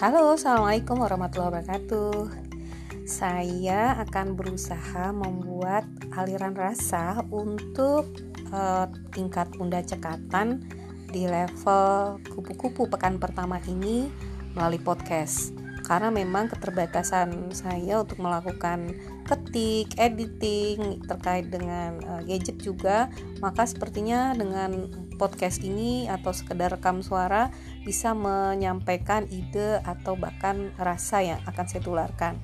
Halo, assalamualaikum warahmatullahi wabarakatuh. Saya akan berusaha membuat aliran rasa untuk uh, tingkat bunda cekatan di level kupu-kupu pekan pertama ini melalui podcast karena memang keterbatasan saya untuk melakukan ketik, editing terkait dengan uh, gadget juga, maka sepertinya dengan podcast ini atau sekedar rekam suara bisa menyampaikan ide atau bahkan rasa yang akan saya tularkan.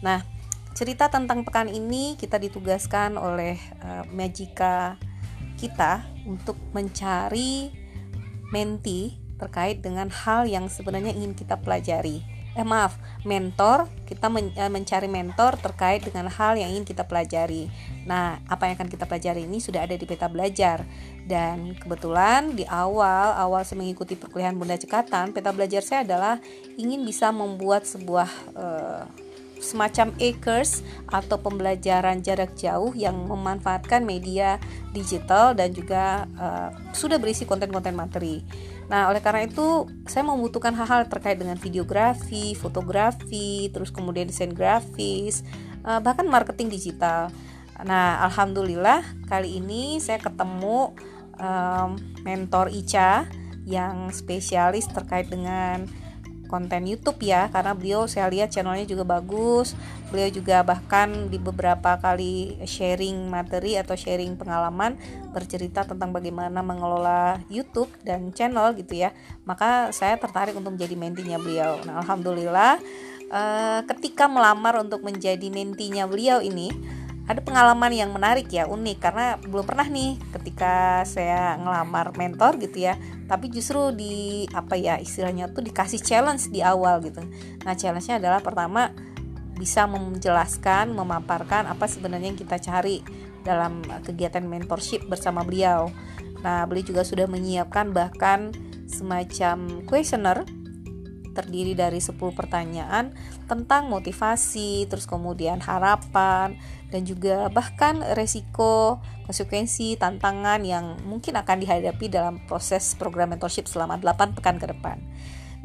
Nah, cerita tentang pekan ini kita ditugaskan oleh uh, Majika kita untuk mencari menti terkait dengan hal yang sebenarnya ingin kita pelajari eh maaf mentor kita men, eh, mencari mentor terkait dengan hal yang ingin kita pelajari nah apa yang akan kita pelajari ini sudah ada di peta belajar dan kebetulan di awal awal saya mengikuti perkuliahan Bunda Cekatan peta belajar saya adalah ingin bisa membuat sebuah eh, semacam e-course atau pembelajaran jarak jauh yang memanfaatkan media digital dan juga uh, sudah berisi konten-konten materi. Nah, oleh karena itu saya membutuhkan hal-hal terkait dengan videografi, fotografi, terus kemudian desain grafis, uh, bahkan marketing digital. Nah, alhamdulillah kali ini saya ketemu um, mentor Ica yang spesialis terkait dengan konten YouTube ya karena beliau saya lihat channelnya juga bagus. Beliau juga bahkan di beberapa kali sharing materi atau sharing pengalaman bercerita tentang bagaimana mengelola YouTube dan channel gitu ya. Maka saya tertarik untuk menjadi mentinya beliau. Nah alhamdulillah eh, ketika melamar untuk menjadi mentinya beliau ini ada pengalaman yang menarik ya unik. Karena belum pernah nih ketika saya ngelamar mentor gitu ya tapi justru di apa ya istilahnya tuh dikasih challenge di awal gitu. Nah challenge-nya adalah pertama bisa menjelaskan memaparkan apa sebenarnya yang kita cari dalam kegiatan mentorship bersama beliau. Nah beliau juga sudah menyiapkan bahkan semacam questionnaire terdiri dari 10 pertanyaan tentang motivasi, terus kemudian harapan dan juga bahkan resiko, konsekuensi, tantangan yang mungkin akan dihadapi dalam proses program mentorship selama 8 pekan ke depan.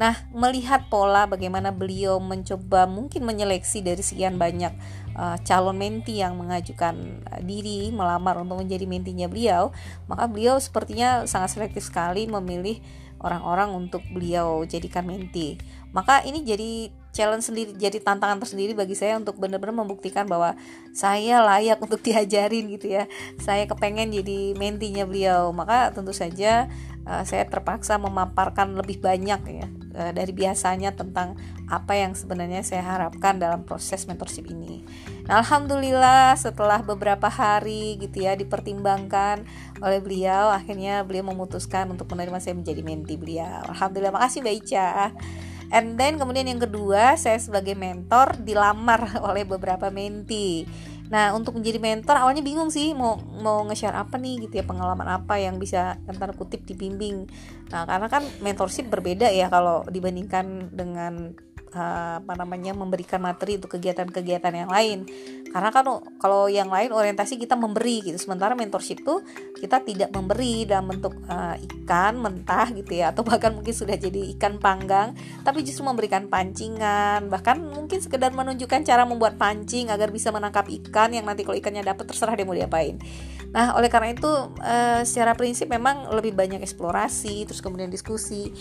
Nah, melihat pola bagaimana beliau mencoba mungkin menyeleksi dari sekian banyak uh, calon menti yang mengajukan uh, diri melamar untuk menjadi mentinya beliau, maka beliau sepertinya sangat selektif sekali memilih orang-orang untuk beliau jadikan menti. Maka ini jadi challenge sendiri, jadi tantangan tersendiri bagi saya untuk benar-benar membuktikan bahwa saya layak untuk diajarin gitu ya. Saya kepengen jadi mentinya beliau. Maka tentu saja uh, saya terpaksa memaparkan lebih banyak ya uh, dari biasanya tentang apa yang sebenarnya saya harapkan dalam proses mentorship ini. Nah, alhamdulillah setelah beberapa hari gitu ya dipertimbangkan oleh beliau, akhirnya beliau memutuskan untuk menerima saya menjadi menti beliau. Alhamdulillah, makasih Mbak. And then kemudian yang kedua, saya sebagai mentor dilamar oleh beberapa menti. Nah, untuk menjadi mentor awalnya bingung sih mau mau nge-share apa nih gitu ya, pengalaman apa yang bisa tanda kutip dibimbing. Nah, karena kan mentorship berbeda ya kalau dibandingkan dengan uh, apa namanya memberikan materi untuk kegiatan-kegiatan yang lain. Karena kan kalau yang lain orientasi kita memberi gitu. Sementara mentorship tuh kita tidak memberi dalam bentuk uh, ikan mentah gitu ya. Atau bahkan mungkin sudah jadi ikan panggang tapi justru memberikan pancingan. Bahkan mungkin sekedar menunjukkan cara membuat pancing agar bisa menangkap ikan yang nanti kalau ikannya dapat terserah dia mau diapain. Nah oleh karena itu uh, secara prinsip memang lebih banyak eksplorasi terus kemudian diskusi.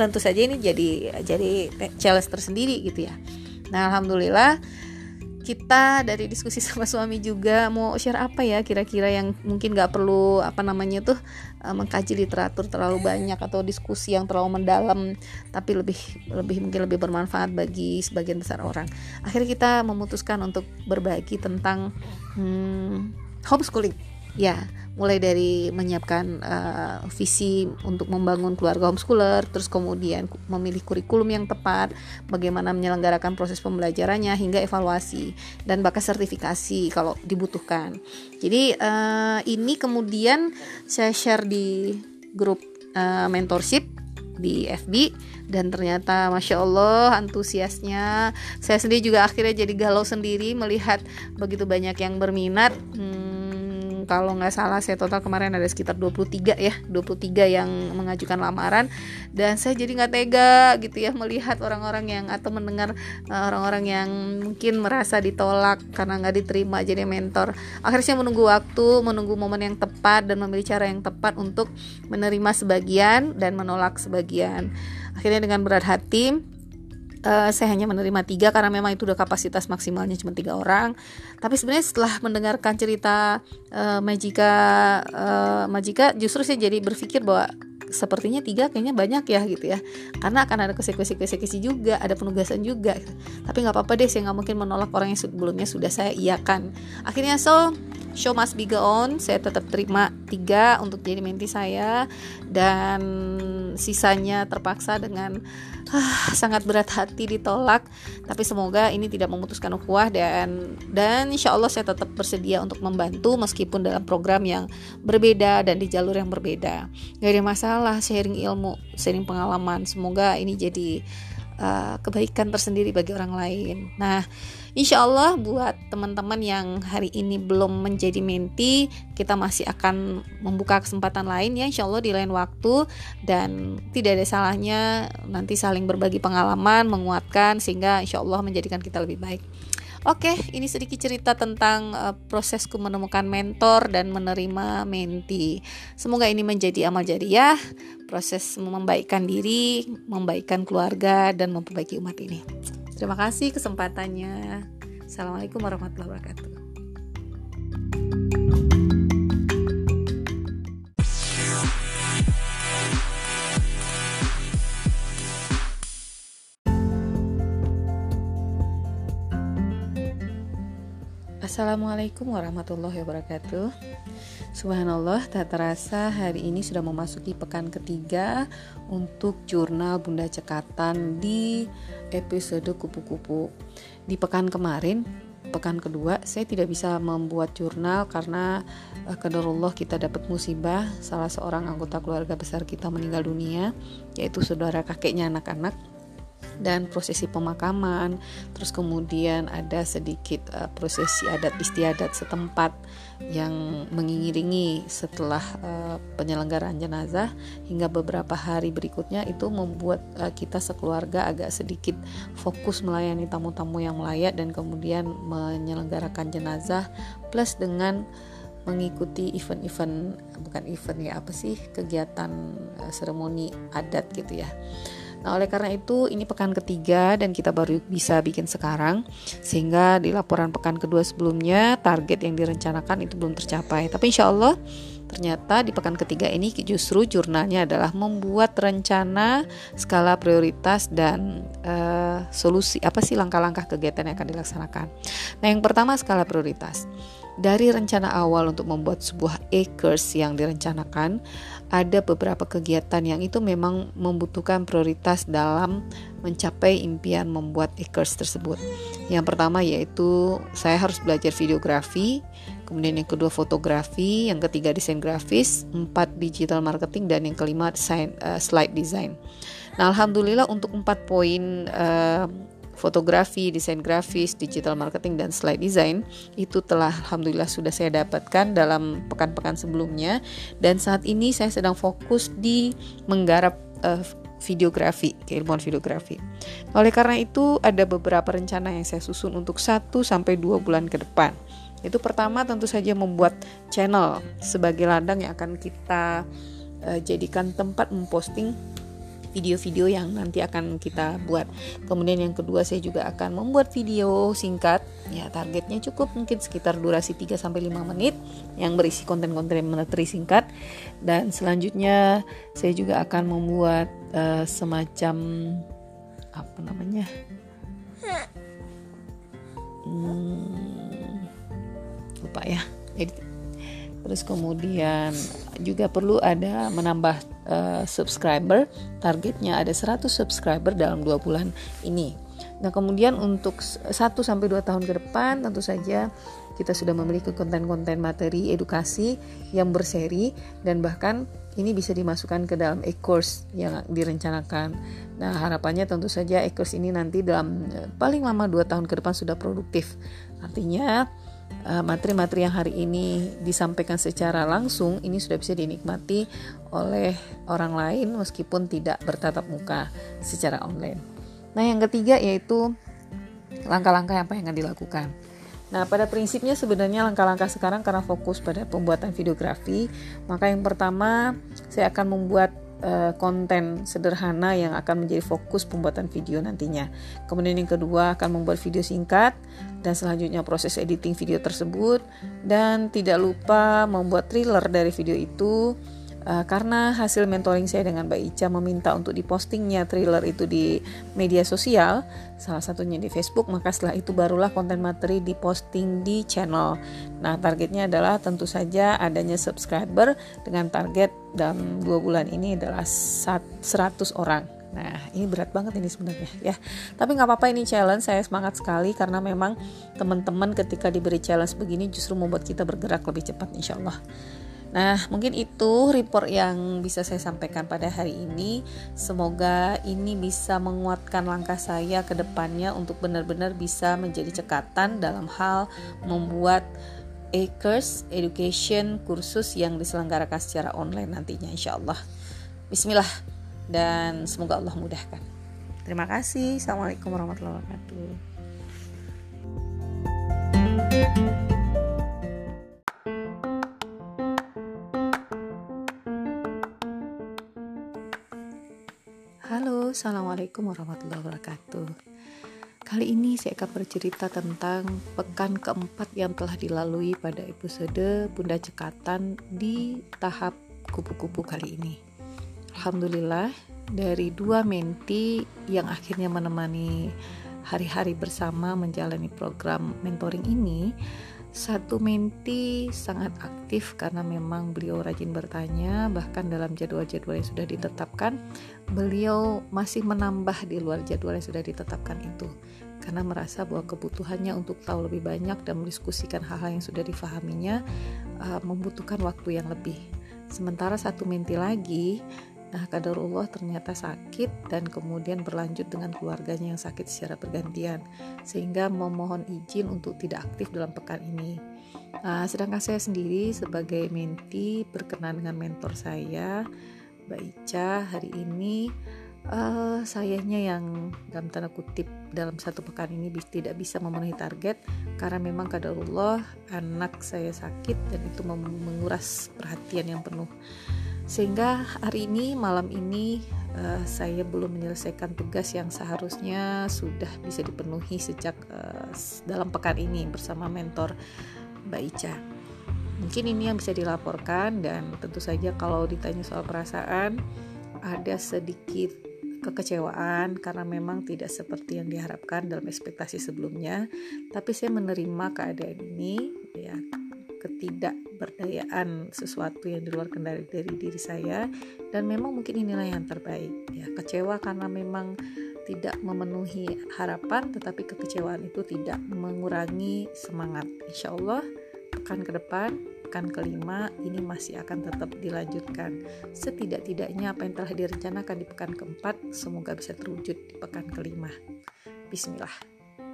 Tentu saja ini jadi jadi challenge tersendiri gitu ya. Nah alhamdulillah kita dari diskusi sama suami juga mau share apa ya kira-kira yang mungkin nggak perlu apa namanya tuh uh, mengkaji literatur terlalu banyak atau diskusi yang terlalu mendalam tapi lebih lebih mungkin lebih bermanfaat bagi sebagian besar orang. Akhirnya kita memutuskan untuk berbagi tentang hmm, homeschooling ya mulai dari menyiapkan uh, visi untuk membangun keluarga homeschooler, terus kemudian memilih kurikulum yang tepat, bagaimana menyelenggarakan proses pembelajarannya hingga evaluasi dan bahkan sertifikasi kalau dibutuhkan. Jadi uh, ini kemudian saya share di grup uh, mentorship di FB dan ternyata masya Allah antusiasnya saya sendiri juga akhirnya jadi galau sendiri melihat begitu banyak yang berminat hmm, kalau nggak salah saya total kemarin ada sekitar 23 ya 23 yang mengajukan lamaran. Dan saya jadi nggak tega gitu ya melihat orang-orang yang atau mendengar eh, orang-orang yang mungkin merasa ditolak karena nggak diterima jadi mentor. Akhirnya menunggu waktu menunggu momen yang tepat dan memilih cara yang tepat untuk menerima sebagian dan menolak sebagian. Akhirnya dengan berat hati Uh, saya hanya menerima tiga karena memang itu udah kapasitas maksimalnya cuma tiga orang. Tapi sebenarnya setelah mendengarkan cerita uh, Majika, uh, Majika justru saya jadi berpikir bahwa sepertinya tiga kayaknya banyak ya gitu ya. Karena akan ada konsekuensi-konsekuensi juga ada penugasan juga. Tapi nggak apa-apa deh saya nggak mungkin menolak orang yang sebelumnya sudah saya iakan. Akhirnya so show must be on. Saya tetap terima tiga untuk jadi menti saya. Dan sisanya terpaksa dengan ah, sangat berat hati ditolak. Tapi semoga ini tidak memutuskan ukhuwah dan dan insya Allah saya tetap bersedia untuk membantu meskipun dalam program yang berbeda dan di jalur yang berbeda. Gak ada masalah sharing ilmu sharing pengalaman. Semoga ini jadi uh, kebaikan tersendiri bagi orang lain nah Insya Allah buat teman-teman yang hari ini belum menjadi menti, kita masih akan membuka kesempatan lain ya Insya Allah di lain waktu dan tidak ada salahnya nanti saling berbagi pengalaman, menguatkan sehingga Insya Allah menjadikan kita lebih baik. Oke, ini sedikit cerita tentang uh, prosesku menemukan mentor dan menerima menti. Semoga ini menjadi amal jariah, proses membaikkan diri, membaikkan keluarga dan memperbaiki umat ini. Terima kasih kesempatannya. Assalamualaikum warahmatullahi wabarakatuh. Assalamualaikum warahmatullahi wabarakatuh. Subhanallah tak terasa hari ini sudah memasuki pekan ketiga Untuk jurnal Bunda Cekatan di episode kupu-kupu. Di pekan kemarin pekan kedua saya tidak bisa membuat jurnal karena uh, Allah kita dapat musibah. Salah seorang anggota keluarga besar kita meninggal dunia yaitu saudara kakeknya anak-anak dan prosesi pemakaman terus kemudian ada sedikit uh, prosesi adat istiadat setempat yang mengiringi setelah uh, penyelenggaraan jenazah hingga beberapa hari berikutnya itu membuat uh, kita sekeluarga agak sedikit fokus melayani tamu-tamu yang melayat dan kemudian menyelenggarakan jenazah plus dengan mengikuti event-event bukan event ya apa sih kegiatan uh, seremoni adat gitu ya Nah, oleh karena itu ini pekan ketiga dan kita baru bisa bikin sekarang sehingga di laporan pekan kedua sebelumnya target yang direncanakan itu belum tercapai. Tapi insya Allah ternyata di pekan ketiga ini justru jurnalnya adalah membuat rencana skala prioritas dan uh, solusi apa sih langkah-langkah kegiatan yang akan dilaksanakan. Nah, yang pertama skala prioritas. Dari rencana awal untuk membuat sebuah acres yang direncanakan, ada beberapa kegiatan yang itu memang membutuhkan prioritas dalam mencapai impian membuat acres tersebut. Yang pertama yaitu saya harus belajar videografi, kemudian yang kedua fotografi, yang ketiga desain grafis, empat digital marketing dan yang kelima uh, slide design. Nah, alhamdulillah untuk empat poin uh, fotografi, desain grafis, digital marketing dan slide design itu telah alhamdulillah sudah saya dapatkan dalam pekan-pekan sebelumnya dan saat ini saya sedang fokus di menggarap uh, videografi, keilmuan videografi. Oleh karena itu ada beberapa rencana yang saya susun untuk 1 sampai 2 bulan ke depan. Itu pertama tentu saja membuat channel sebagai ladang yang akan kita uh, jadikan tempat memposting video-video yang nanti akan kita buat. Kemudian yang kedua saya juga akan membuat video singkat ya targetnya cukup mungkin sekitar durasi 3 sampai 5 menit yang berisi konten-konten materi singkat dan selanjutnya saya juga akan membuat uh, semacam apa namanya? Hmm, lupa ya. Jadi Terus kemudian juga perlu ada menambah uh, subscriber. Targetnya ada 100 subscriber dalam dua bulan ini. Nah, kemudian untuk 1 sampai 2 tahun ke depan tentu saja kita sudah memiliki konten-konten materi edukasi yang berseri dan bahkan ini bisa dimasukkan ke dalam e-course yang direncanakan. Nah, harapannya tentu saja e-course ini nanti dalam eh, paling lama 2 tahun ke depan sudah produktif. Artinya Eh, materi-materi yang hari ini disampaikan secara langsung ini sudah bisa dinikmati oleh orang lain meskipun tidak bertatap muka secara online. Nah, yang ketiga yaitu langkah-langkah apa yang akan dilakukan. Nah, pada prinsipnya sebenarnya langkah-langkah sekarang karena fokus pada pembuatan videografi, maka yang pertama saya akan membuat uh, konten sederhana yang akan menjadi fokus pembuatan video nantinya. Kemudian yang kedua akan membuat video singkat dan selanjutnya proses editing video tersebut dan tidak lupa membuat thriller dari video itu Uh, karena hasil mentoring saya dengan Mbak Ica meminta untuk dipostingnya thriller itu di media sosial, salah satunya di Facebook, maka setelah itu barulah konten materi diposting di channel. Nah, targetnya adalah tentu saja adanya subscriber dengan target dalam dua bulan ini adalah 100 orang. Nah, ini berat banget ini sebenarnya ya. Tapi nggak apa-apa ini challenge, saya semangat sekali karena memang teman-teman ketika diberi challenge begini justru membuat kita bergerak lebih cepat insya Allah. Nah, mungkin itu report yang bisa saya sampaikan pada hari ini. Semoga ini bisa menguatkan langkah saya ke depannya untuk benar-benar bisa menjadi cekatan dalam hal membuat e-course education kursus yang diselenggarakan secara online nantinya insya Allah. Bismillah dan semoga Allah mudahkan. Terima kasih. Assalamualaikum warahmatullahi wabarakatuh. Assalamualaikum warahmatullahi wabarakatuh. Kali ini saya akan bercerita tentang pekan keempat yang telah dilalui pada episode Bunda Cekatan di tahap kupu-kupu kali ini. Alhamdulillah, dari dua menti yang akhirnya menemani hari-hari bersama menjalani program mentoring ini, satu menti sangat aktif karena memang beliau rajin bertanya, bahkan dalam jadwal-jadwal yang sudah ditetapkan, beliau masih menambah di luar jadwal yang sudah ditetapkan itu. Karena merasa bahwa kebutuhannya untuk tahu lebih banyak dan mendiskusikan hal-hal yang sudah difahaminya uh, membutuhkan waktu yang lebih. Sementara satu menti lagi Nah, kadarullah ternyata sakit dan kemudian berlanjut dengan keluarganya yang sakit secara bergantian, sehingga memohon izin untuk tidak aktif dalam pekan ini. Nah, sedangkan saya sendiri sebagai menti berkenan dengan mentor saya, Mbak Ica, hari ini uh, sayanya yang dalam tanda kutip dalam satu pekan ini tidak bisa memenuhi target karena memang kadarullah anak saya sakit dan itu menguras perhatian yang penuh sehingga hari ini malam ini uh, saya belum menyelesaikan tugas yang seharusnya sudah bisa dipenuhi sejak uh, dalam pekan ini bersama mentor Mbak Ica. Mungkin ini yang bisa dilaporkan dan tentu saja kalau ditanya soal perasaan ada sedikit kekecewaan karena memang tidak seperti yang diharapkan dalam ekspektasi sebelumnya. Tapi saya menerima keadaan ini ya ketidakberdayaan sesuatu yang di luar kendali dari diri saya. Dan memang mungkin inilah yang terbaik ya. Kecewa karena memang tidak memenuhi harapan tetapi kekecewaan itu tidak mengurangi semangat. Insya Allah pekan ke depan pekan kelima ini masih akan tetap dilanjutkan. Setidak-tidaknya apa yang telah direncanakan di pekan keempat semoga bisa terwujud di pekan kelima. Bismillah.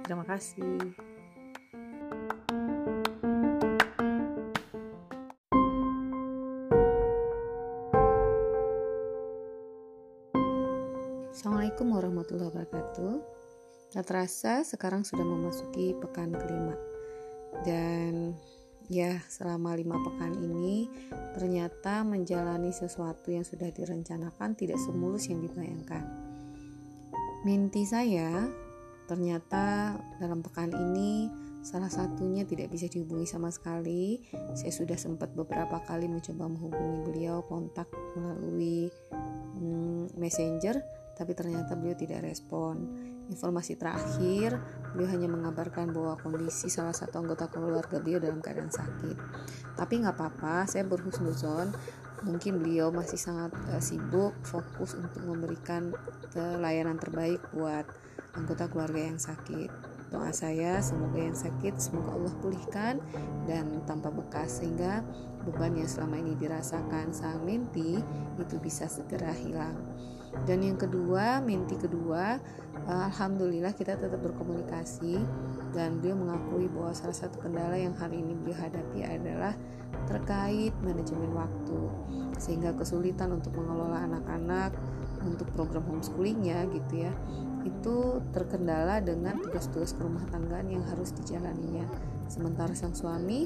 Terima kasih warahmatullahi wabarakatuh. Tak terasa sekarang sudah memasuki pekan kelima dan ya selama lima pekan ini ternyata menjalani sesuatu yang sudah direncanakan tidak semulus yang dibayangkan. Mimpi saya ternyata dalam pekan ini salah satunya tidak bisa dihubungi sama sekali. Saya sudah sempat beberapa kali mencoba menghubungi beliau kontak melalui hmm, messenger tapi ternyata beliau tidak respon. Informasi terakhir, beliau hanya mengabarkan bahwa kondisi salah satu anggota keluarga beliau dalam keadaan sakit. Tapi nggak apa-apa, saya berhusnuzon. Mungkin beliau masih sangat uh, sibuk, fokus untuk memberikan layanan terbaik buat anggota keluarga yang sakit. Doa saya semoga yang sakit semoga Allah pulihkan dan tanpa bekas sehingga beban yang selama ini dirasakan sang mimpi itu bisa segera hilang dan yang kedua menti kedua uh, alhamdulillah kita tetap berkomunikasi dan beliau mengakui bahwa salah satu kendala yang hari ini beliau hadapi adalah terkait manajemen waktu. Sehingga kesulitan untuk mengelola anak-anak untuk program homeschoolingnya gitu ya itu terkendala dengan tugas-tugas rumah tanggaan yang harus dijalaninya. Sementara sang suami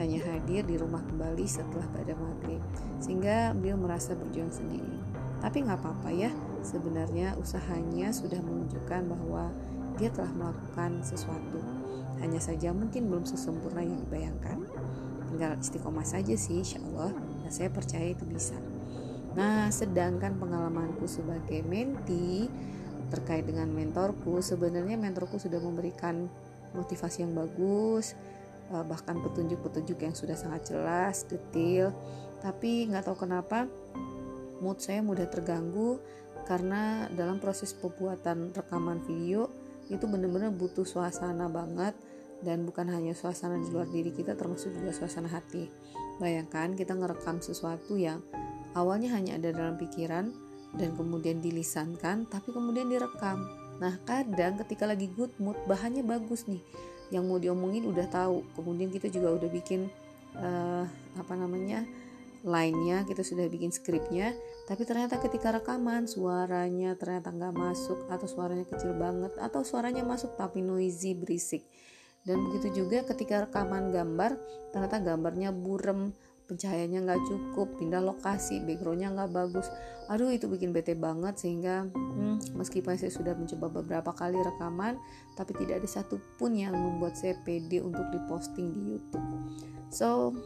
hanya hadir di rumah kembali setelah pada maghrib. Sehingga beliau merasa berjuang sendiri tapi nggak apa-apa ya sebenarnya usahanya sudah menunjukkan bahwa dia telah melakukan sesuatu. Hanya saja mungkin belum sesempurna yang dibayangkan. Tinggal istiqomah saja sih insya Allah. Dan saya percaya itu bisa. Nah sedangkan pengalamanku sebagai menti terkait dengan mentorku sebenarnya mentorku sudah memberikan motivasi yang bagus eh, bahkan petunjuk-petunjuk yang sudah sangat jelas detail. Tapi nggak tahu kenapa mood saya mudah terganggu karena dalam proses pembuatan rekaman video itu benar-benar butuh suasana banget dan bukan hanya suasana di luar diri kita termasuk juga suasana hati. Bayangkan kita ngerekam sesuatu yang awalnya hanya ada dalam pikiran dan kemudian dilisankan tapi kemudian direkam. Nah kadang ketika lagi good mood bahannya bagus nih. Yang mau diomongin udah tahu. Kemudian kita juga udah bikin uh, apa namanya lainnya kita sudah bikin skripnya tapi ternyata ketika rekaman suaranya ternyata nggak masuk atau suaranya kecil banget atau suaranya masuk tapi noisy berisik. Dan begitu juga ketika rekaman gambar ternyata gambarnya burem pencahayaannya nggak cukup pindah lokasi backgroundnya nggak bagus. Aduh itu bikin bete banget sehingga hmm, meskipun saya sudah mencoba beberapa kali rekaman tapi tidak ada satupun yang membuat saya pede untuk diposting di YouTube. So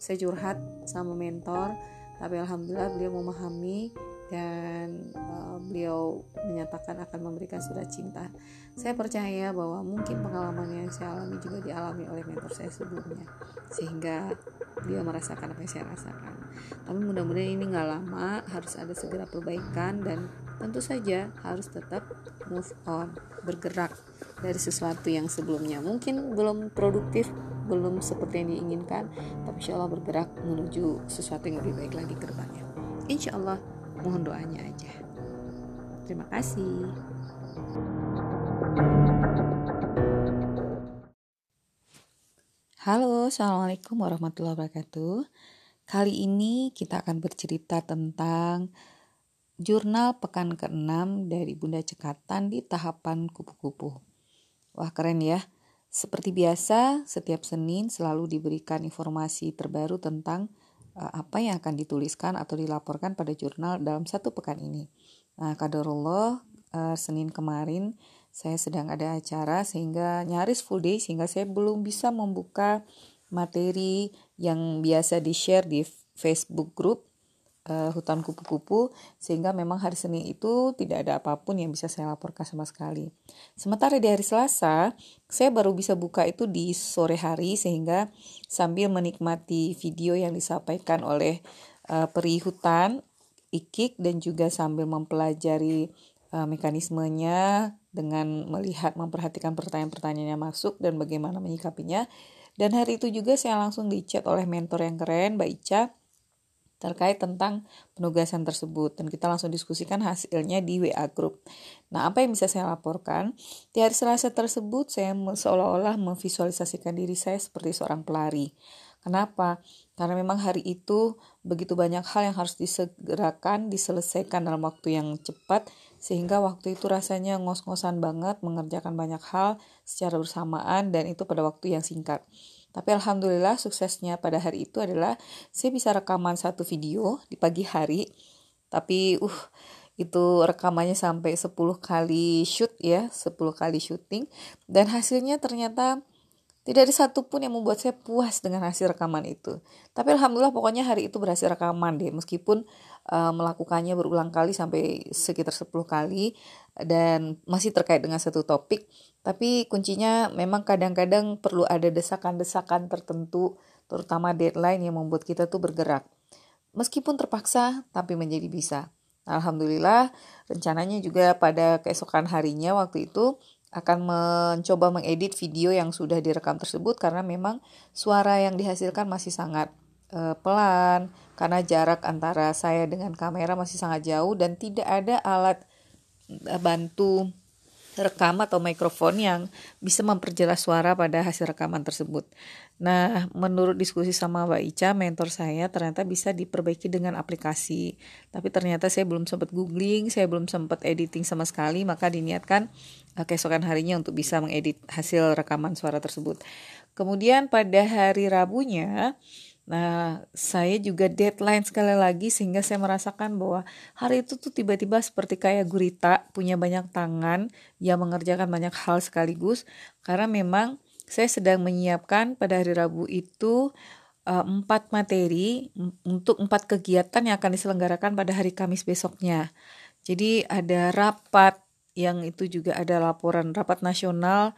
saya curhat sama mentor tapi alhamdulillah beliau memahami dan uh, beliau menyatakan akan memberikan surat cinta. Saya percaya bahwa mungkin pengalaman yang saya alami juga dialami oleh mentor saya sebelumnya, sehingga beliau merasakan apa yang saya rasakan. Tapi mudah-mudahan ini nggak lama, harus ada segera perbaikan dan tentu saja harus tetap move on, bergerak dari sesuatu yang sebelumnya mungkin belum produktif belum seperti yang diinginkan tapi insya Allah bergerak menuju sesuatu yang lebih baik lagi ke depannya. Insya Allah mohon doanya aja. Terima kasih. Halo, Assalamualaikum warahmatullahi wabarakatuh. Kali ini kita akan bercerita tentang jurnal pekan ke-6 dari Bunda Cekatan di tahapan kupu-kupu. Wah keren ya, seperti biasa, setiap Senin selalu diberikan informasi terbaru tentang uh, apa yang akan dituliskan atau dilaporkan pada jurnal dalam satu pekan ini. Nah, kadarullah uh, Senin kemarin saya sedang ada acara sehingga nyaris full day sehingga saya belum bisa membuka materi yang biasa di-share di Facebook group uh, hutan kupu-kupu sehingga memang hari Senin itu tidak ada apa pun yang bisa saya laporkan sama sekali. Sementara di hari Selasa, saya baru bisa buka itu di sore hari sehingga sambil menikmati video yang disampaikan oleh uh, peri hutan Ikik dan juga sambil mempelajari uh, mekanismenya dengan melihat memperhatikan pertanyaan-pertanyaan yang masuk dan bagaimana menyikapinya. Dan hari itu juga saya langsung dicat oleh mentor yang keren, Mbak Ica, terkait tentang penugasan tersebut dan kita langsung diskusikan hasilnya di WA group. Nah, apa yang bisa saya laporkan? Di hari Selasa tersebut saya seolah-olah memvisualisasikan diri saya seperti seorang pelari. Kenapa? Karena memang hari itu begitu banyak hal yang harus disegerakan, diselesaikan dalam waktu yang cepat sehingga waktu itu rasanya ngos-ngosan banget mengerjakan banyak hal secara bersamaan dan itu pada waktu yang singkat. Tapi alhamdulillah suksesnya pada hari itu adalah saya bisa rekaman satu video di pagi hari. Tapi uh itu rekamannya sampai 10 kali shoot ya, 10 kali syuting dan hasilnya ternyata tidak ada satupun yang membuat saya puas dengan hasil rekaman itu. Tapi alhamdulillah pokoknya hari itu berhasil rekaman deh. Meskipun uh, melakukannya berulang kali sampai sekitar 10 kali dan masih terkait dengan satu topik. Tapi kuncinya memang kadang-kadang perlu ada desakan-desakan tertentu, terutama deadline yang membuat kita tuh bergerak. Meskipun terpaksa, tapi menjadi bisa. Alhamdulillah, rencananya juga pada keesokan harinya waktu itu akan mencoba mengedit video yang sudah direkam tersebut karena memang suara yang dihasilkan masih sangat uh, pelan karena jarak antara saya dengan kamera masih sangat jauh dan tidak ada alat uh, bantu rekam atau mikrofon yang bisa memperjelas suara pada hasil rekaman tersebut. Nah, menurut diskusi sama Mbak Ica, mentor saya ternyata bisa diperbaiki dengan aplikasi. Tapi ternyata saya belum sempat googling, saya belum sempat editing sama sekali, maka diniatkan uh, keesokan harinya untuk bisa mengedit hasil rekaman suara tersebut. Kemudian pada hari Rabunya, Nah, saya juga deadline sekali lagi sehingga saya merasakan bahwa hari itu tuh tiba-tiba seperti kayak gurita, punya banyak tangan, yang mengerjakan banyak hal sekaligus karena memang saya sedang menyiapkan pada hari Rabu itu uh, empat materi untuk empat kegiatan yang akan diselenggarakan pada hari Kamis besoknya. Jadi ada rapat yang itu juga ada laporan rapat nasional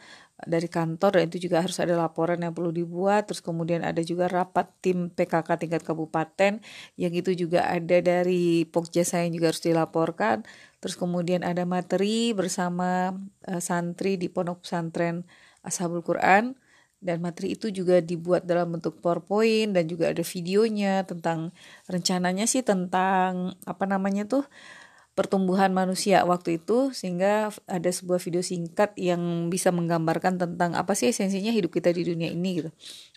dari kantor dan itu juga harus ada laporan yang perlu dibuat. Terus kemudian ada juga rapat tim PKK tingkat kabupaten yang itu juga ada dari Pokja saya yang juga harus dilaporkan. Terus kemudian ada materi bersama uh, santri di pondok pesantren Ashabul Quran. Dan materi itu juga dibuat dalam bentuk PowerPoint dan juga ada videonya tentang rencananya sih tentang apa namanya tuh pertumbuhan manusia waktu itu sehingga ada sebuah video singkat yang bisa menggambarkan tentang apa sih esensinya hidup kita di dunia ini gitu.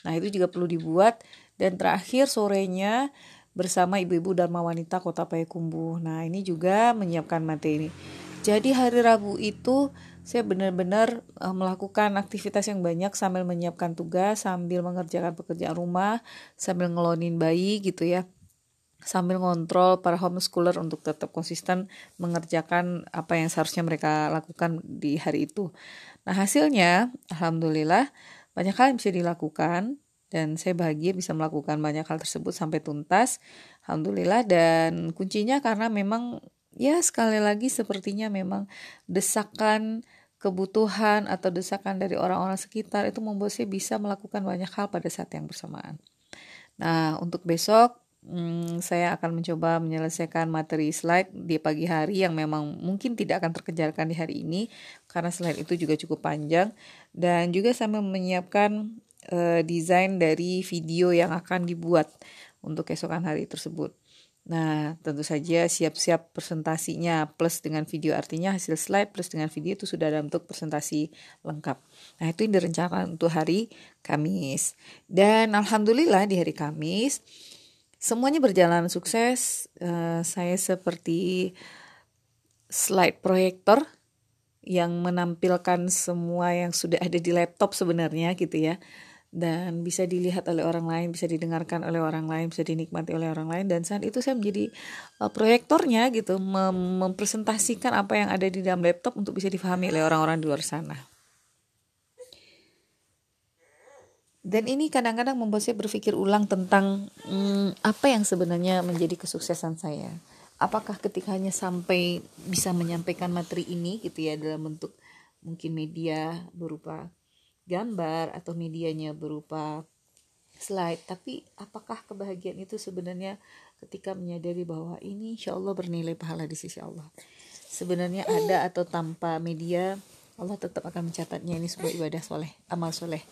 Nah, itu juga perlu dibuat dan terakhir sorenya bersama ibu-ibu Dharma Wanita Kota Payakumbuh. Nah, ini juga menyiapkan materi. Jadi hari Rabu itu saya benar-benar uh, melakukan aktivitas yang banyak sambil menyiapkan tugas, sambil mengerjakan pekerjaan rumah, sambil ngelonin bayi gitu ya sambil ngontrol para homeschooler untuk tetap konsisten mengerjakan apa yang seharusnya mereka lakukan di hari itu. Nah hasilnya, alhamdulillah banyak hal yang bisa dilakukan dan saya bahagia bisa melakukan banyak hal tersebut sampai tuntas. Alhamdulillah dan kuncinya karena memang ya sekali lagi sepertinya memang desakan kebutuhan atau desakan dari orang-orang sekitar itu membuat saya bisa melakukan banyak hal pada saat yang bersamaan. Nah, untuk besok hmm, saya akan mencoba menyelesaikan materi slide di pagi hari yang memang mungkin tidak akan terkejarkan di hari ini karena slide itu juga cukup panjang dan juga sambil menyiapkan uh, desain dari video yang akan dibuat untuk keesokan hari tersebut. Nah, tentu saja siap-siap presentasinya plus dengan video artinya hasil slide plus dengan video itu sudah dalam bentuk presentasi lengkap. Nah, itu yang direncanakan untuk hari Kamis. Dan alhamdulillah di hari Kamis Semuanya berjalan sukses. Uh, saya seperti slide proyektor yang menampilkan semua yang sudah ada di laptop sebenarnya gitu ya dan bisa dilihat oleh orang lain, bisa didengarkan oleh orang lain, bisa dinikmati oleh orang lain dan saat itu saya menjadi uh, proyektornya gitu mem mempresentasikan apa yang ada di dalam laptop untuk bisa difahami oleh orang-orang di luar sana. Dan ini kadang-kadang membuat saya berpikir ulang tentang hmm, apa yang sebenarnya menjadi kesuksesan saya. Apakah ketika hanya sampai bisa menyampaikan materi ini gitu ya dalam bentuk mungkin media berupa gambar atau medianya berupa slide. Tapi apakah kebahagiaan itu sebenarnya ketika menyadari bahwa ini insya Allah bernilai pahala di sisi Allah. Sebenarnya ada atau tanpa media Allah tetap akan mencatatnya ini sebuah ibadah soleh, amal soleh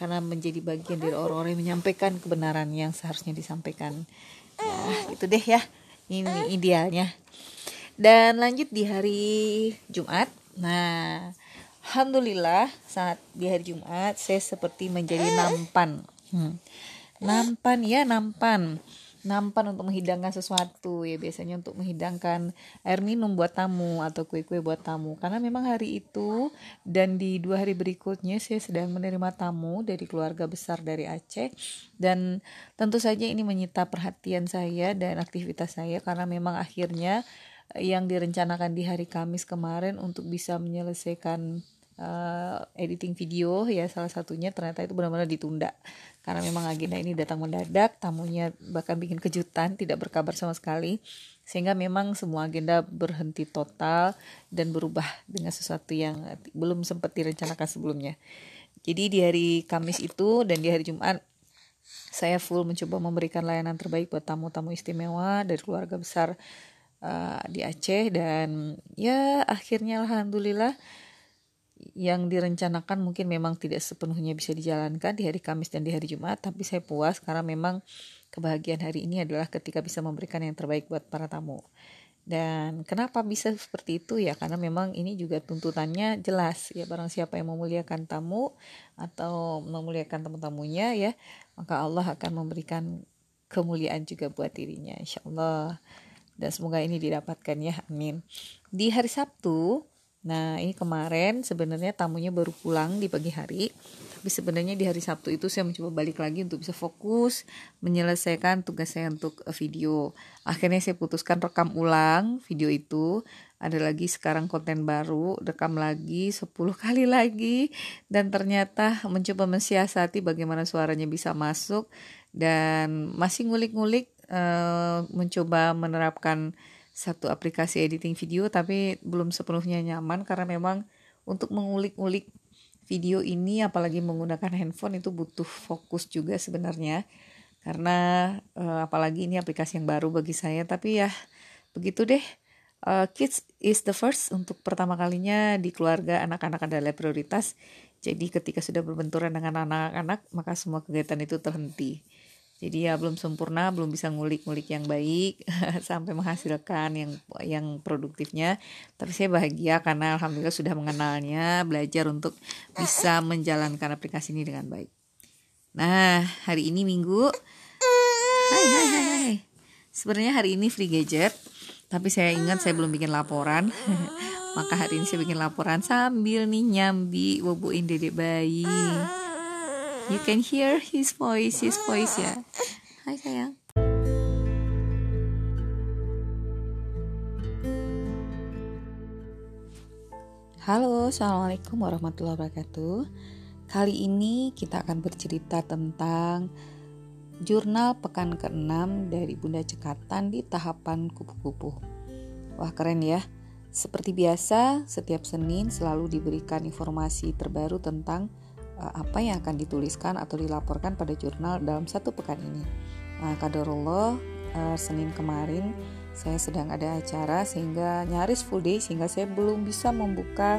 karena menjadi bagian dari orang-orang yang menyampaikan kebenaran yang seharusnya disampaikan. Ya itu deh ya. Ini idealnya. Dan lanjut di hari Jumat. Nah Alhamdulillah saat di hari Jumat saya seperti menjadi nampan. Hmm. nampan ya nampan nampan untuk menghidangkan sesuatu ya. Biasanya untuk menghidangkan air minum buat tamu atau kue-kue buat tamu. Karena memang hari itu dan di dua hari berikutnya saya sedang menerima tamu dari keluarga besar dari Aceh. Dan tentu saja ini menyita perhatian saya dan aktivitas saya karena memang akhirnya yang direncanakan di hari Kamis kemarin untuk bisa menyelesaikan uh, editing video ya salah satunya ternyata itu benar-benar ditunda. Karena memang agenda ini datang mendadak tamunya bahkan bikin kejutan tidak berkabar sama sekali. Sehingga memang semua agenda berhenti total dan berubah dengan sesuatu yang belum sempat direncanakan sebelumnya. Jadi di hari Kamis itu dan di hari Jumat saya full mencoba memberikan layanan terbaik buat tamu-tamu istimewa dari keluarga besar uh, di Aceh. Dan ya akhirnya alhamdulillah yang direncanakan mungkin memang tidak sepenuhnya bisa dijalankan di hari Kamis dan di hari Jumat, tapi saya puas karena memang kebahagiaan hari ini adalah ketika bisa memberikan yang terbaik buat para tamu. Dan kenapa bisa seperti itu ya? Karena memang ini juga tuntutannya jelas ya. Barang siapa yang memuliakan tamu atau memuliakan tamu-tamunya ya, maka Allah akan memberikan kemuliaan juga buat dirinya insya Allah. Dan semoga ini didapatkan ya, amin. Di hari Sabtu, nah ini kemarin sebenarnya tamunya baru pulang di pagi hari. Tapi sebenarnya di hari Sabtu itu saya mencoba balik lagi untuk bisa fokus menyelesaikan tugas saya untuk eh, video. Akhirnya saya putuskan rekam ulang video itu. Ada lagi sekarang konten baru rekam lagi 10 kali lagi. Dan ternyata mencoba mensiasati bagaimana suaranya bisa masuk. Dan masih ngulik-ngulik uh, mencoba menerapkan satu aplikasi editing video tapi belum sepenuhnya nyaman karena memang untuk mengulik-ulik video ini apalagi menggunakan handphone itu butuh fokus juga sebenarnya. Karena uh, apalagi ini aplikasi yang baru bagi saya tapi ya begitu deh. Uh, kids is the first untuk pertama kalinya di keluarga anak-anak adalah prioritas. Jadi ketika sudah berbenturan dengan anak-anak maka semua kegiatan itu terhenti jadi ya belum sempurna belum bisa ngulik-ngulik yang baik sampai menghasilkan yang yang produktifnya. Tapi saya bahagia karena alhamdulillah sudah mengenalnya belajar untuk bisa menjalankan aplikasi ini dengan baik. Nah hari ini minggu. Hai hai hai, hai. sebenarnya hari ini free gadget tapi saya ingat saya belum bikin laporan. Maka hari ini saya bikin laporan sambil nih nyambi boboin dedek bayi You can hear his voice, his voice ya. Hai sayang. Halo, Assalamualaikum warahmatullahi wabarakatuh Kali ini kita akan bercerita tentang Jurnal pekan ke-6 dari Bunda Cekatan di tahapan kupu-kupu Wah keren ya Seperti biasa, setiap Senin selalu diberikan informasi terbaru tentang apa yang akan dituliskan atau dilaporkan pada jurnal dalam satu pekan ini. Nah, kadarullah uh, Senin kemarin saya sedang ada acara sehingga nyaris full day sehingga saya belum bisa membuka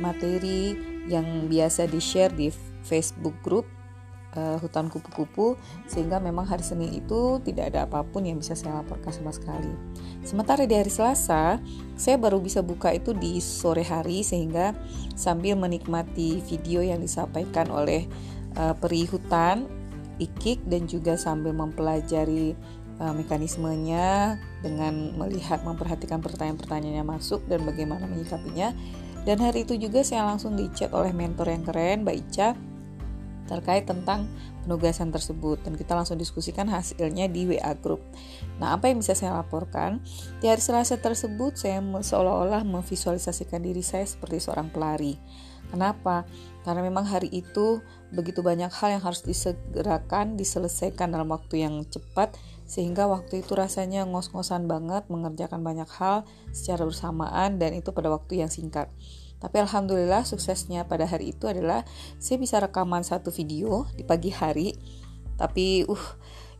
materi yang biasa di-share di Facebook group uh, hutan kupu-kupu sehingga memang hari Senin itu tidak ada apa pun yang bisa saya laporkan sama sekali. Sementara di hari Selasa, saya baru bisa buka itu di sore hari sehingga sambil menikmati video yang disampaikan oleh uh, peri hutan, Ikik dan juga sambil mempelajari uh, mekanismenya dengan melihat memperhatikan pertanyaan-pertanyaan yang masuk dan bagaimana menyikapinya. Dan hari itu juga saya langsung dicat oleh mentor yang keren, Mbak Ica, terkait tentang penugasan tersebut dan kita langsung diskusikan hasilnya di WA group. Nah, apa yang bisa saya laporkan? Di hari Selasa tersebut saya seolah-olah memvisualisasikan diri saya seperti seorang pelari. Kenapa? Karena memang hari itu begitu banyak hal yang harus disegerakan, diselesaikan dalam waktu yang cepat sehingga waktu itu rasanya ngos-ngosan banget mengerjakan banyak hal secara bersamaan dan itu pada waktu yang singkat. Tapi alhamdulillah suksesnya pada hari itu adalah saya bisa rekaman satu video di pagi hari. Tapi uh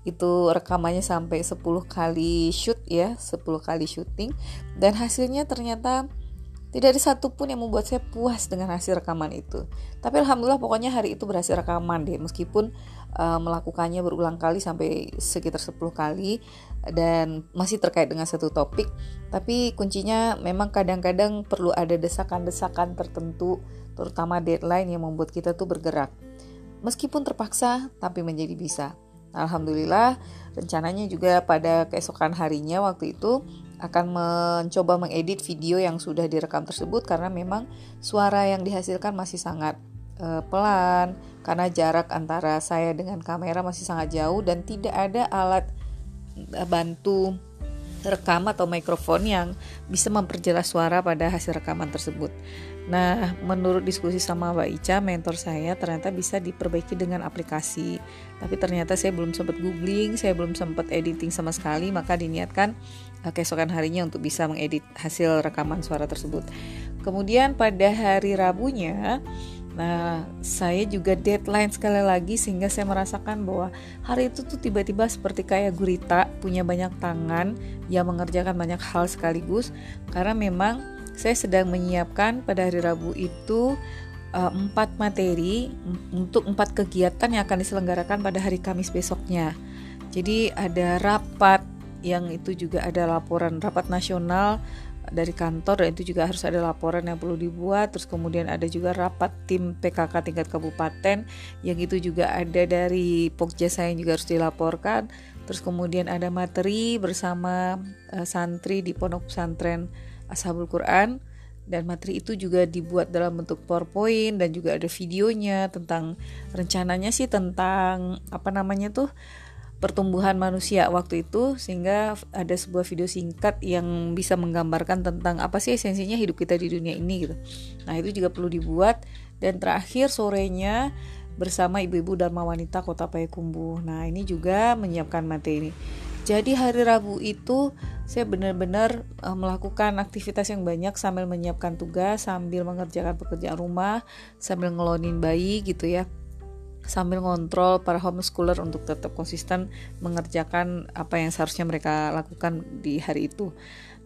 itu rekamannya sampai 10 kali shoot ya, 10 kali syuting dan hasilnya ternyata tidak ada satupun yang membuat saya puas dengan hasil rekaman itu. Tapi alhamdulillah pokoknya hari itu berhasil rekaman deh meskipun uh, melakukannya berulang kali sampai sekitar 10 kali dan masih terkait dengan satu topik. Tapi kuncinya memang kadang-kadang perlu ada desakan-desakan tertentu terutama deadline yang membuat kita tuh bergerak. Meskipun terpaksa tapi menjadi bisa. Alhamdulillah rencananya juga pada keesokan harinya waktu itu akan mencoba mengedit video yang sudah direkam tersebut karena memang suara yang dihasilkan masih sangat uh, pelan karena jarak antara saya dengan kamera masih sangat jauh dan tidak ada alat bantu rekam atau mikrofon yang bisa memperjelas suara pada hasil rekaman tersebut. Nah, menurut diskusi sama Mbak Ica, mentor saya ternyata bisa diperbaiki dengan aplikasi. Tapi ternyata saya belum sempat googling, saya belum sempat editing sama sekali, maka diniatkan uh, keesokan harinya untuk bisa mengedit hasil rekaman suara tersebut. Kemudian pada hari Rabunya, Nah, saya juga deadline sekali lagi sehingga saya merasakan bahwa hari itu tuh tiba-tiba seperti kayak gurita, punya banyak tangan yang mengerjakan banyak hal sekaligus karena memang saya sedang menyiapkan pada hari Rabu itu uh, empat materi untuk empat kegiatan yang akan diselenggarakan pada hari Kamis besoknya. Jadi ada rapat yang itu juga ada laporan rapat nasional dari kantor dan itu juga harus ada laporan yang perlu dibuat. Terus kemudian ada juga rapat tim PKK tingkat kabupaten yang itu juga ada dari Pokjasa yang juga harus dilaporkan. Terus kemudian ada materi bersama uh, santri di pondok pesantren Ashabul Quran. Dan materi itu juga dibuat dalam bentuk PowerPoint dan juga ada videonya tentang rencananya sih tentang apa namanya tuh pertumbuhan manusia waktu itu sehingga ada sebuah video singkat yang bisa menggambarkan tentang apa sih esensinya hidup kita di dunia ini gitu. Nah, itu juga perlu dibuat dan terakhir sorenya bersama ibu-ibu Dharma Wanita Kota Payakumbuh. Nah, ini juga menyiapkan materi. Jadi hari Rabu itu saya benar-benar uh, melakukan aktivitas yang banyak sambil menyiapkan tugas, sambil mengerjakan pekerjaan rumah, sambil ngelonin bayi gitu ya. Sambil ngontrol para homeschooler untuk tetap konsisten mengerjakan apa yang seharusnya mereka lakukan di hari itu.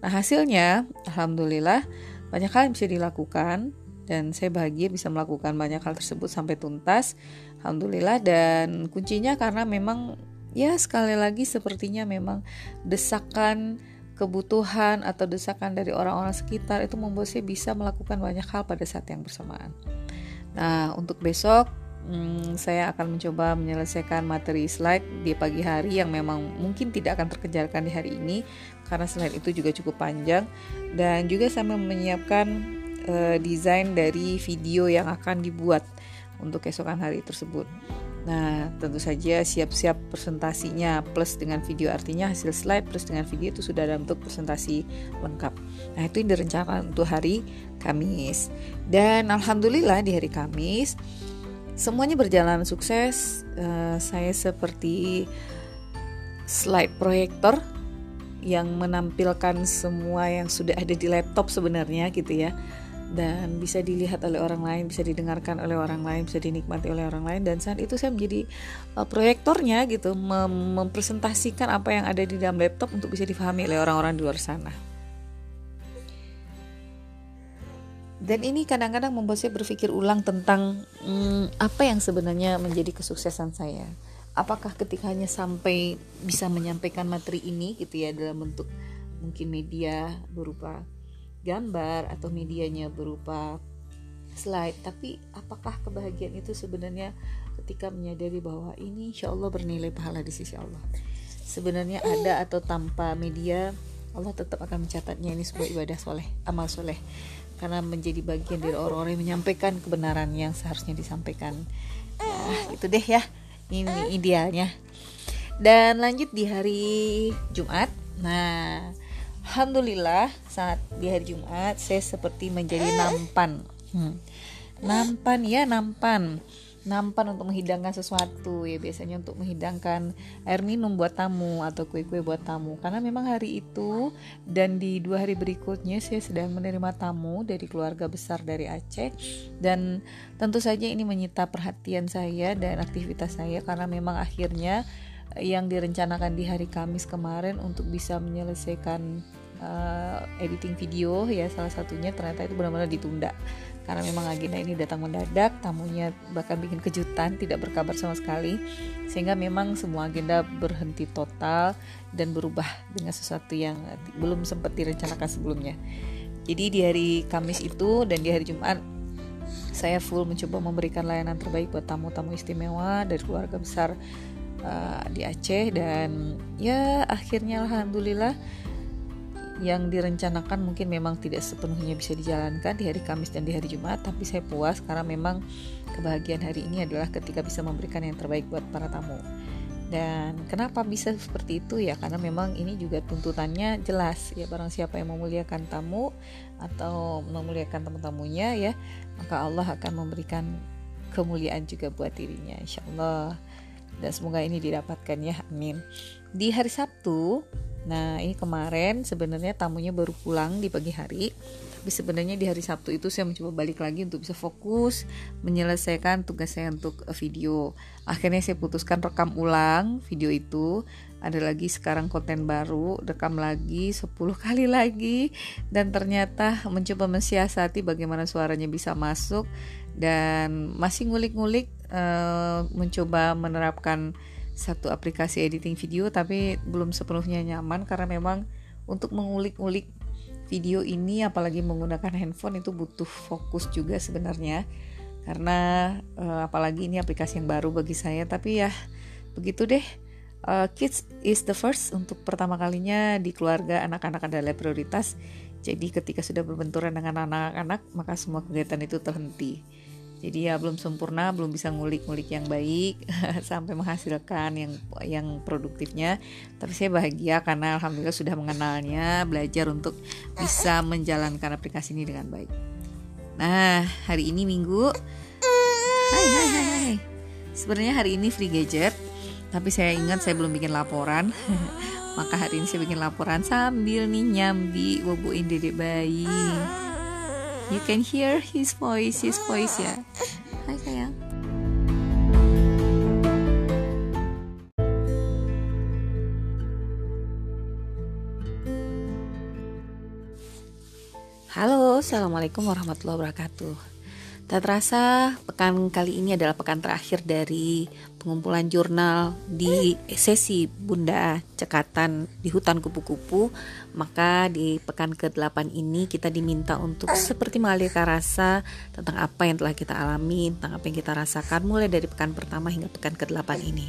Nah, hasilnya alhamdulillah banyak hal yang bisa dilakukan dan saya bahagia bisa melakukan banyak hal tersebut sampai tuntas. Alhamdulillah dan kuncinya karena memang ya sekali lagi sepertinya memang desakan kebutuhan atau desakan dari orang-orang sekitar itu membuat saya bisa melakukan banyak hal pada saat yang bersamaan. Nah, untuk besok hmm, saya akan mencoba menyelesaikan materi slide di pagi hari yang memang mungkin tidak akan terkejarkan di hari ini karena slide itu juga cukup panjang dan juga saya menyiapkan uh, desain dari video yang akan dibuat untuk keesokan hari tersebut. Nah, tentu saja siap-siap presentasinya plus dengan video artinya hasil slide plus dengan video itu sudah dalam bentuk presentasi lengkap. Nah, itu yang direncanakan untuk hari Kamis. Dan alhamdulillah di hari Kamis semuanya berjalan sukses. Uh, saya seperti slide proyektor yang menampilkan semua yang sudah ada di laptop sebenarnya gitu ya dan bisa dilihat oleh orang lain, bisa didengarkan oleh orang lain, bisa dinikmati oleh orang lain dan saat itu saya menjadi uh, proyektornya gitu, mem mempresentasikan apa yang ada di dalam laptop untuk bisa difahami oleh orang-orang di luar sana. Dan ini kadang-kadang membuat saya berpikir ulang tentang hmm, apa yang sebenarnya menjadi kesuksesan saya. Apakah ketika hanya sampai bisa menyampaikan materi ini gitu ya dalam bentuk mungkin media berupa gambar atau medianya berupa slide tapi apakah kebahagiaan itu sebenarnya ketika menyadari bahwa ini insya Allah bernilai pahala di sisi Allah? Sebenarnya ada atau tanpa media Allah tetap akan mencatatnya. Ini sebuah ibadah soleh amal soleh karena menjadi bagian dari orang-orang yang menyampaikan kebenaran yang seharusnya disampaikan ya, itu deh ya ini idealnya dan lanjut di hari Jumat nah Alhamdulillah saat di hari Jumat saya seperti menjadi nampan. Hmm. Nampan ya nampan. Nampan untuk menghidangkan sesuatu ya biasanya untuk menghidangkan air minum buat tamu atau kue-kue buat tamu. Karena memang hari itu dan di dua hari berikutnya saya sedang menerima tamu dari keluarga besar dari Aceh. Dan tentu saja ini menyita perhatian saya dan aktivitas saya karena memang akhirnya yang direncanakan di hari Kamis kemarin untuk bisa menyelesaikan uh, editing video ya salah satunya ternyata itu benar-benar ditunda. Karena memang agenda ini datang mendadak tamunya bahkan bikin kejutan tidak berkabar sama sekali. Sehingga memang semua agenda berhenti total dan berubah dengan sesuatu yang belum sempat direncanakan sebelumnya. Jadi di hari Kamis itu dan di hari Jumat saya full mencoba memberikan layanan terbaik buat tamu-tamu istimewa dari keluarga besar uh, di Aceh. Dan ya akhirnya alhamdulillah yang direncanakan mungkin memang tidak sepenuhnya bisa dijalankan di hari Kamis dan di hari Jumat tapi saya puas karena memang kebahagiaan hari ini adalah ketika bisa memberikan yang terbaik buat para tamu. Dan kenapa bisa seperti itu? Ya karena memang ini juga tuntutannya jelas. Ya barang siapa yang memuliakan tamu atau memuliakan tamu-tamunya ya maka Allah akan memberikan kemuliaan juga buat dirinya insya Allah. Dan semoga ini didapatkan ya. Amin. Di hari Sabtu Nah, ini kemarin sebenarnya tamunya baru pulang di pagi hari. Tapi sebenarnya di hari Sabtu itu saya mencoba balik lagi untuk bisa fokus menyelesaikan tugas saya untuk eh, video. Akhirnya saya putuskan rekam ulang video itu. Ada lagi sekarang konten baru, rekam lagi 10 kali lagi dan ternyata mencoba mensiasati bagaimana suaranya bisa masuk dan masih ngulik-ngulik uh, mencoba menerapkan satu aplikasi editing video tapi belum sepenuhnya nyaman karena memang untuk mengulik-ulik video ini apalagi menggunakan handphone itu butuh fokus juga sebenarnya. Karena uh, apalagi ini aplikasi yang baru bagi saya tapi ya begitu deh. Uh, kids is the first untuk pertama kalinya di keluarga anak-anak adalah prioritas. Jadi ketika sudah berbenturan dengan anak-anak maka semua kegiatan itu terhenti jadi ya belum sempurna belum bisa ngulik-ngulik yang baik sampai menghasilkan yang yang produktifnya. Tapi saya bahagia karena alhamdulillah sudah mengenalnya belajar untuk bisa menjalankan aplikasi ini dengan baik. Nah hari ini minggu. Hai hai hai, hai. sebenarnya hari ini free gadget tapi saya ingat saya belum bikin laporan. Maka hari ini saya bikin laporan sambil nih nyambi boboin dedek bayi You can hear his voice, his voice ya. Hai sayang. Halo, Assalamualaikum warahmatullahi wabarakatuh Tak terasa pekan kali ini adalah pekan terakhir dari pengumpulan jurnal di sesi Bunda Cekatan di hutan kupu-kupu. Maka di pekan ke-8 ini kita diminta untuk seperti mengalirkan rasa tentang apa yang telah kita alami Tentang apa yang kita rasakan mulai dari pekan pertama hingga pekan ke-8 ini.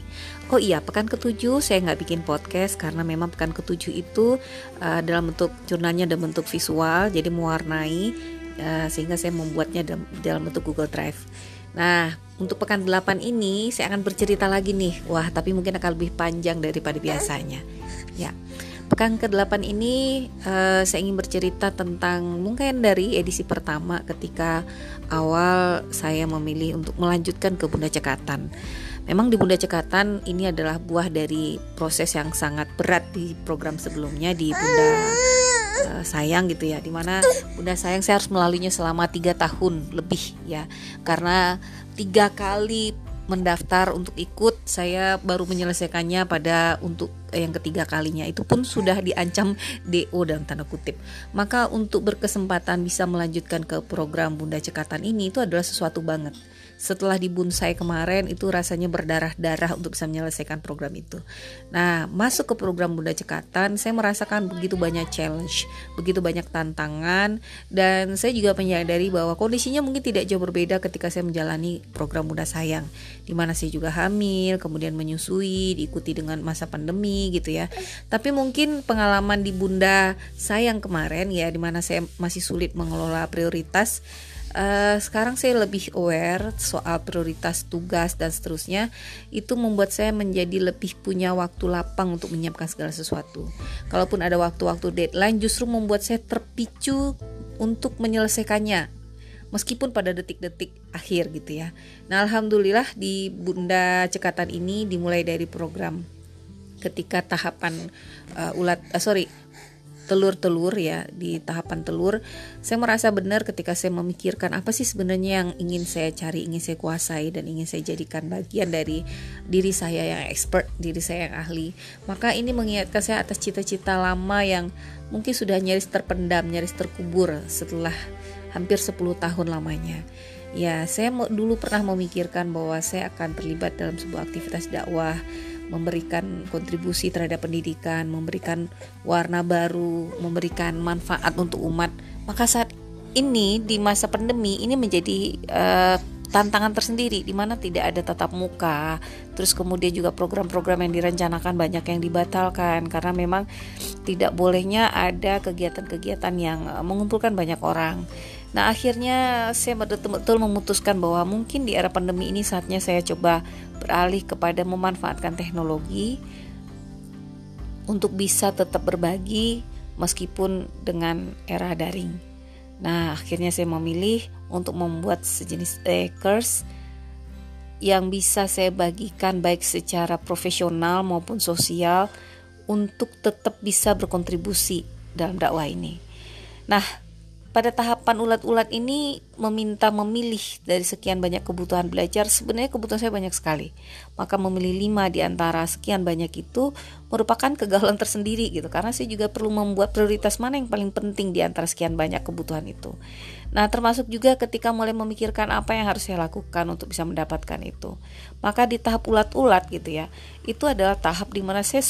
Oh iya, pekan ke-7 saya nggak bikin podcast karena memang pekan ke-7 itu uh, dalam bentuk jurnalnya dalam bentuk visual Jadi mewarnai uh, sehingga saya membuatnya dalam, dalam bentuk Google Drive. Nah, untuk pekan 8 ini saya akan bercerita lagi nih. Wah, tapi mungkin akan lebih panjang daripada biasanya. Ya. Pekan ke-8 ini uh, saya ingin bercerita tentang mungkin dari edisi pertama ketika awal saya memilih untuk melanjutkan ke Bunda Cekatan. Memang di Bunda Cekatan ini adalah buah dari proses yang sangat berat di program sebelumnya di Bunda uh, sayang gitu ya di mana bunda sayang saya harus melaluinya selama tiga tahun lebih ya. Karena tiga kali mendaftar untuk ikut saya baru menyelesaikannya pada untuk yang ketiga kalinya. Itu pun sudah diancam DO dalam tanda kutip. Maka untuk berkesempatan bisa melanjutkan ke program Bunda Cekatan ini itu adalah sesuatu banget setelah dibunsai kemarin itu rasanya berdarah-darah untuk bisa menyelesaikan program itu. Nah, masuk ke program Bunda Cekatan, saya merasakan begitu banyak challenge, begitu banyak tantangan dan saya juga menyadari bahwa kondisinya mungkin tidak jauh berbeda ketika saya menjalani program Bunda Sayang di mana saya juga hamil, kemudian menyusui, diikuti dengan masa pandemi gitu ya. Tapi mungkin pengalaman di Bunda Sayang kemarin ya di mana saya masih sulit mengelola prioritas uh, sekarang saya lebih aware soal prioritas tugas dan seterusnya. Itu membuat saya menjadi lebih punya waktu lapang untuk menyiapkan segala sesuatu. Kalaupun ada waktu-waktu deadline justru membuat saya terpicu untuk menyelesaikannya. Meskipun pada detik-detik akhir gitu ya. Nah alhamdulillah di Bunda Cekatan ini dimulai dari program ketika tahapan uh, ulat uh, sorry telur-telur ya di tahapan telur. Saya merasa benar ketika saya memikirkan apa sih sebenarnya yang ingin saya cari ingin saya kuasai dan ingin saya jadikan bagian dari diri saya yang expert diri saya yang ahli. Maka ini mengingatkan saya atas cita-cita lama yang mungkin sudah nyaris terpendam nyaris terkubur setelah hampir 10 tahun lamanya. Ya saya dulu pernah memikirkan bahwa saya akan terlibat dalam sebuah aktivitas dakwah memberikan kontribusi terhadap pendidikan, memberikan warna baru, memberikan manfaat untuk umat. Maka saat ini di masa pandemi ini menjadi uh, tantangan tersendiri di mana tidak ada tatap muka. Terus kemudian juga program-program yang direncanakan banyak yang dibatalkan karena memang tidak bolehnya ada kegiatan-kegiatan yang eh, mengumpulkan banyak orang. Nah akhirnya saya betul-betul memutuskan bahwa mungkin di era pandemi ini saatnya saya coba beralih kepada memanfaatkan teknologi untuk bisa tetap berbagi meskipun dengan era daring. Nah akhirnya saya memilih untuk membuat sejenis stickers yang bisa saya bagikan baik secara profesional maupun sosial untuk tetap bisa berkontribusi dalam dakwah ini. Nah, pada tahapan ulat-ulat ini meminta memilih dari sekian banyak kebutuhan belajar, sebenarnya kebutuhan saya banyak sekali. Maka memilih lima di antara sekian banyak itu merupakan kegagalan tersendiri gitu. Karena saya juga perlu membuat prioritas mana yang paling penting di antara sekian banyak kebutuhan itu. Nah, termasuk juga ketika mulai memikirkan apa yang harus saya lakukan untuk bisa mendapatkan itu. Maka di tahap ulat-ulat gitu ya, itu adalah tahap di mana saya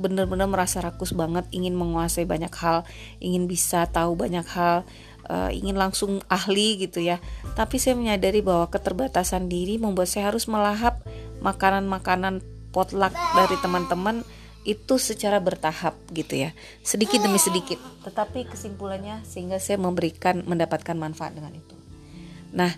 benar-benar merasa rakus banget, ingin menguasai banyak hal, ingin bisa tahu banyak hal, uh, ingin langsung ahli gitu ya. Tapi saya menyadari bahwa keterbatasan diri membuat saya harus melahap makanan-makanan potluck dari teman-teman itu secara bertahap gitu ya. Sedikit demi sedikit. Tetapi kesimpulannya sehingga saya memberikan mendapatkan manfaat dengan itu. Nah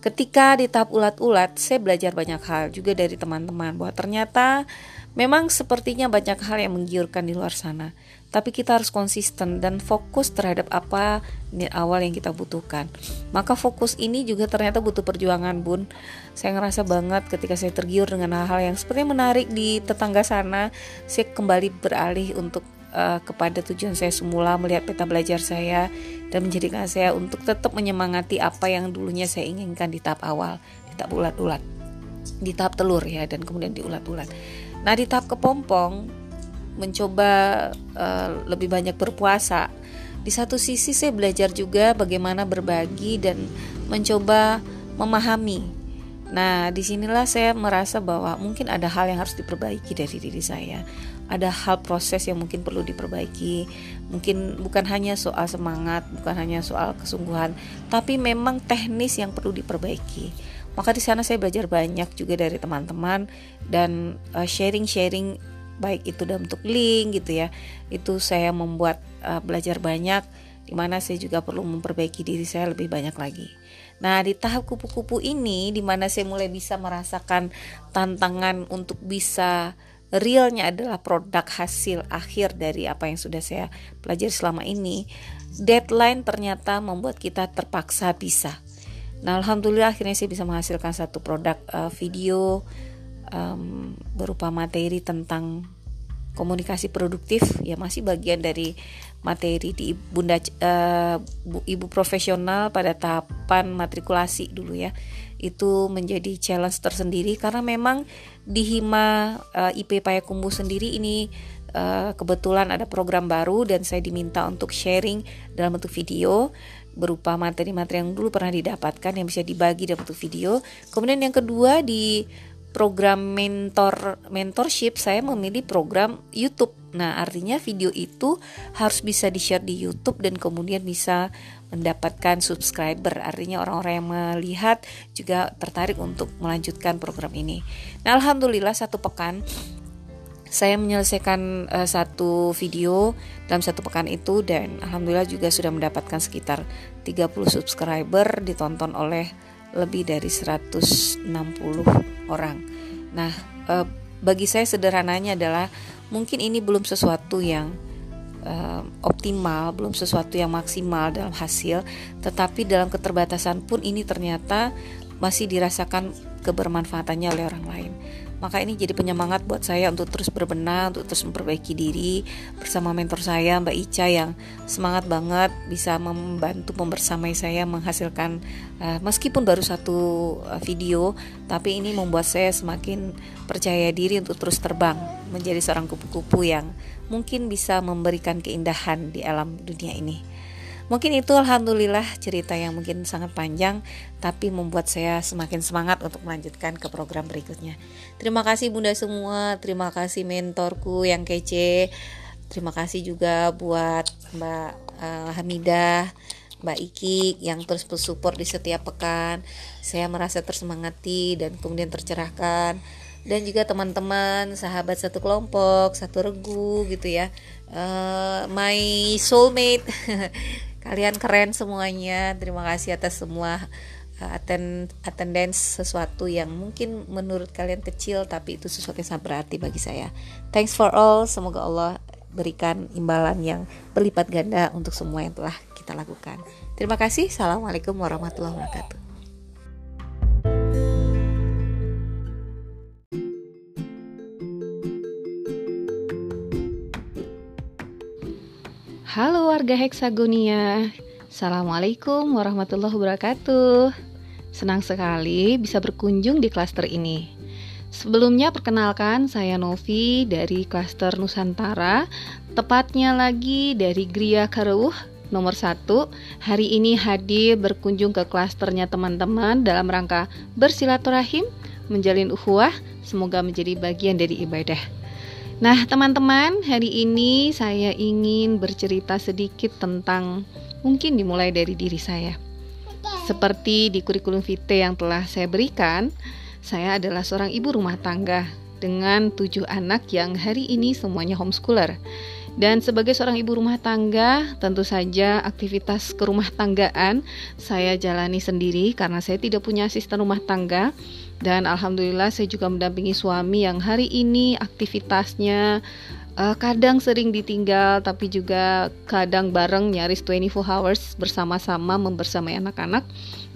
ketika di tahap ulat-ulat saya belajar banyak hal juga dari teman-teman bahwa ternyata memang sepertinya banyak hal yang menggiurkan di luar sana tapi kita harus konsisten dan fokus terhadap apa di awal yang kita butuhkan. Maka fokus ini juga ternyata butuh perjuangan, Bun. Saya ngerasa banget ketika saya tergiur dengan hal-hal yang sepertinya menarik di tetangga sana, saya kembali beralih untuk uh, kepada tujuan saya semula melihat peta belajar saya dan menjadikan saya untuk tetap menyemangati apa yang dulunya saya inginkan di tahap awal, di tahap ulat-ulat, di tahap telur ya dan kemudian di ulat-ulat. Nah, di tahap kepompong mencoba uh, lebih banyak berpuasa. Di satu sisi saya belajar juga bagaimana berbagi dan mencoba memahami. Nah, di sinilah saya merasa bahwa mungkin ada hal yang harus diperbaiki dari diri saya. Ada hal proses yang mungkin perlu diperbaiki. Mungkin bukan hanya soal semangat, bukan hanya soal kesungguhan, tapi memang teknis yang perlu diperbaiki. Maka di sana saya belajar banyak juga dari teman-teman dan eh, sharing-sharing uh, baik itu dalam bentuk link gitu ya itu saya membuat uh, belajar banyak di mana saya juga perlu memperbaiki diri saya lebih banyak lagi. Nah, di tahap kupu-kupu ini di mana saya mulai bisa merasakan tantangan untuk bisa realnya adalah produk hasil akhir dari apa yang sudah saya pelajari selama ini. Deadline ternyata membuat kita terpaksa bisa. Nah, alhamdulillah akhirnya saya bisa menghasilkan satu produk uh, video um, berupa materi tentang komunikasi produktif ya masih bagian dari materi di bunda uh, ibu profesional pada tahapan matrikulasi dulu ya. Itu menjadi challenge tersendiri karena memang di hima uh, IP Payakumbu sendiri ini uh, kebetulan ada program baru dan saya diminta untuk sharing dalam bentuk video berupa materi-materi yang dulu pernah didapatkan yang bisa dibagi dalam bentuk video. Kemudian yang kedua di program mentor mentorship saya memilih program YouTube. Nah, artinya video itu harus bisa di-share di YouTube dan kemudian bisa mendapatkan subscriber. Artinya orang-orang yang melihat juga tertarik untuk melanjutkan program ini. Nah, alhamdulillah satu pekan saya menyelesaikan uh, satu video dalam satu pekan itu dan alhamdulillah juga sudah mendapatkan sekitar 30 subscriber ditonton oleh lebih dari 160 orang. Nah, e, bagi saya sederhananya adalah mungkin ini belum sesuatu yang e, optimal, belum sesuatu yang maksimal dalam hasil, tetapi dalam keterbatasan pun ini ternyata masih dirasakan kebermanfaatannya oleh orang lain. Maka ini jadi penyemangat buat saya untuk terus berbenah, untuk terus memperbaiki diri bersama mentor saya Mbak Ica yang semangat banget bisa membantu membersamai saya menghasilkan uh, meskipun baru satu uh, video, tapi ini membuat saya semakin percaya diri untuk terus terbang menjadi seorang kupu-kupu yang mungkin bisa memberikan keindahan di alam dunia ini. Mungkin itu alhamdulillah cerita yang mungkin sangat panjang tapi membuat saya semakin semangat untuk melanjutkan ke program berikutnya. Terima kasih Bunda semua, terima kasih mentorku yang kece. Terima kasih juga buat Mbak uh, Hamidah, Mbak Iki yang terus bersupport di setiap pekan. Saya merasa tersemangati dan kemudian tercerahkan dan juga teman-teman sahabat satu kelompok satu regu gitu ya uh, my soulmate Kalian keren semuanya. Terima kasih atas semua uh, attend attendance sesuatu yang mungkin menurut kalian kecil tapi itu sesuatu yang sangat berarti bagi saya. Thanks for all. Semoga Allah berikan imbalan yang berlipat ganda untuk semua yang telah kita lakukan. Terima kasih. Assalamualaikum warahmatullahi wabarakatuh. Halo warga Hexagonia, Assalamualaikum warahmatullahi wabarakatuh. Senang sekali bisa berkunjung di klaster ini. Sebelumnya perkenalkan saya Novi dari klaster Nusantara, tepatnya lagi dari Gria Karuh nomor satu. Hari ini hadir berkunjung ke klasternya teman-teman dalam rangka bersilaturahim, menjalin ukhuwah, semoga menjadi bagian dari ibadah. Nah, teman-teman, hari ini saya ingin bercerita sedikit tentang mungkin dimulai dari diri saya. Seperti di kurikulum vitae yang telah saya berikan, saya adalah seorang ibu rumah tangga dengan tujuh anak yang hari ini semuanya homeschooler. Dan sebagai seorang ibu rumah tangga, tentu saja aktivitas kerumah tanggaan saya jalani sendiri karena saya tidak punya asisten rumah tangga dan alhamdulillah saya juga mendampingi suami yang hari ini aktivitasnya uh, kadang sering ditinggal tapi juga kadang bareng nyaris 24 hours bersama-sama membersamai anak-anak.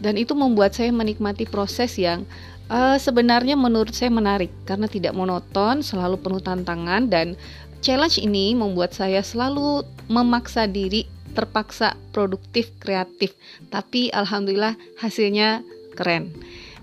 Dan itu membuat saya menikmati proses yang uh, sebenarnya menurut saya menarik. Karena tidak monoton, selalu penuh tantangan dan challenge ini membuat saya selalu memaksa diri terpaksa produktif kreatif. Tapi alhamdulillah hasilnya keren.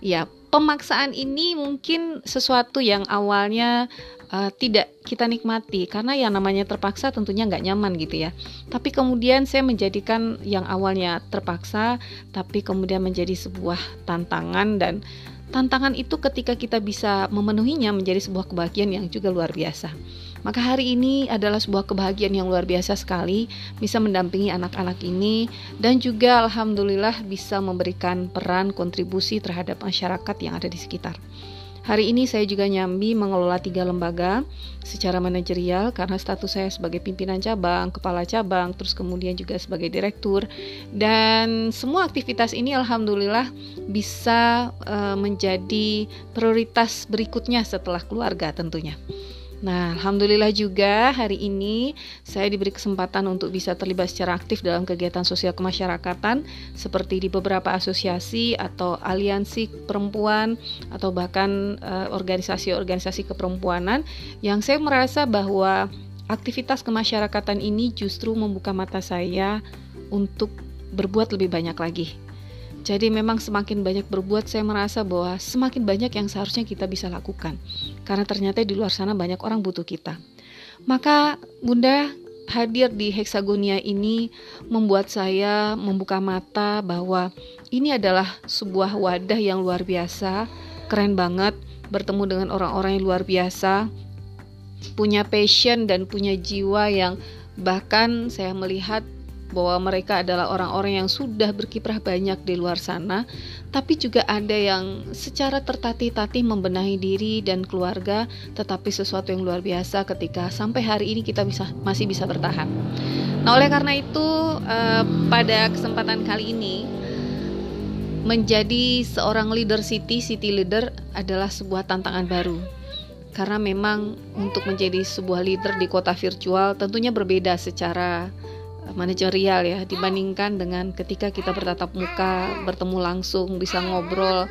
Ya pemaksaan ini mungkin sesuatu yang awalnya uh, tidak kita nikmati karena yang namanya terpaksa tentunya nggak nyaman gitu ya. Tapi kemudian saya menjadikan yang awalnya terpaksa tapi kemudian menjadi sebuah tantangan dan tantangan itu ketika kita bisa memenuhinya menjadi sebuah kebahagiaan yang juga luar biasa. Maka hari ini adalah sebuah kebahagiaan yang luar biasa sekali bisa mendampingi anak-anak ini dan juga alhamdulillah bisa memberikan peran kontribusi terhadap masyarakat yang ada di sekitar. Hari ini saya juga nyambi mengelola tiga lembaga secara manajerial karena status saya sebagai pimpinan cabang, kepala cabang, terus kemudian juga sebagai direktur dan semua aktivitas ini alhamdulillah bisa uh, menjadi prioritas berikutnya setelah keluarga tentunya. Nah, alhamdulillah juga hari ini saya diberi kesempatan untuk bisa terlibat secara aktif dalam kegiatan sosial kemasyarakatan seperti di beberapa asosiasi atau aliansi perempuan atau bahkan uh, organisasi-organisasi keperempuanan yang saya merasa bahwa aktivitas kemasyarakatan ini justru membuka mata saya untuk berbuat lebih banyak lagi jadi memang semakin banyak berbuat saya merasa bahwa semakin banyak yang seharusnya kita bisa lakukan. Karena ternyata di luar sana banyak orang butuh kita. Maka Bunda hadir di Hexagonia ini membuat saya membuka mata bahwa ini adalah sebuah wadah yang luar biasa, keren banget bertemu dengan orang-orang yang luar biasa, punya passion dan punya jiwa yang bahkan saya melihat bahwa mereka adalah orang-orang yang sudah berkiprah banyak di luar sana, tapi juga ada yang secara tertatih-tatih membenahi diri dan keluarga, tetapi sesuatu yang luar biasa ketika sampai hari ini kita bisa masih bisa bertahan. Nah, oleh karena itu eh, pada kesempatan kali ini menjadi seorang leader city, city leader adalah sebuah tantangan baru karena memang untuk menjadi sebuah leader di kota virtual tentunya berbeda secara manajerial ya dibandingkan dengan ketika kita bertatap muka, bertemu langsung, bisa ngobrol.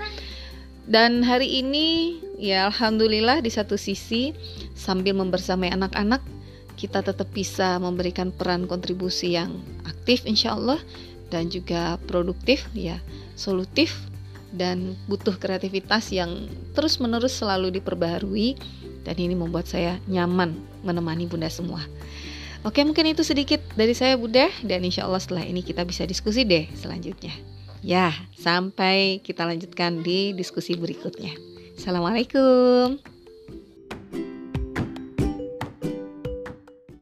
Dan hari ini ya alhamdulillah di satu sisi sambil membersamai anak-anak kita tetap bisa memberikan peran kontribusi yang aktif insya Allah dan juga produktif ya solutif dan butuh kreativitas yang terus menerus selalu diperbaharui dan ini membuat saya nyaman menemani bunda semua. Oke mungkin itu sedikit dari saya Bunda dan insya Allah setelah ini kita bisa diskusi deh selanjutnya. Ya, sampai kita lanjutkan di diskusi berikutnya. Assalamualaikum.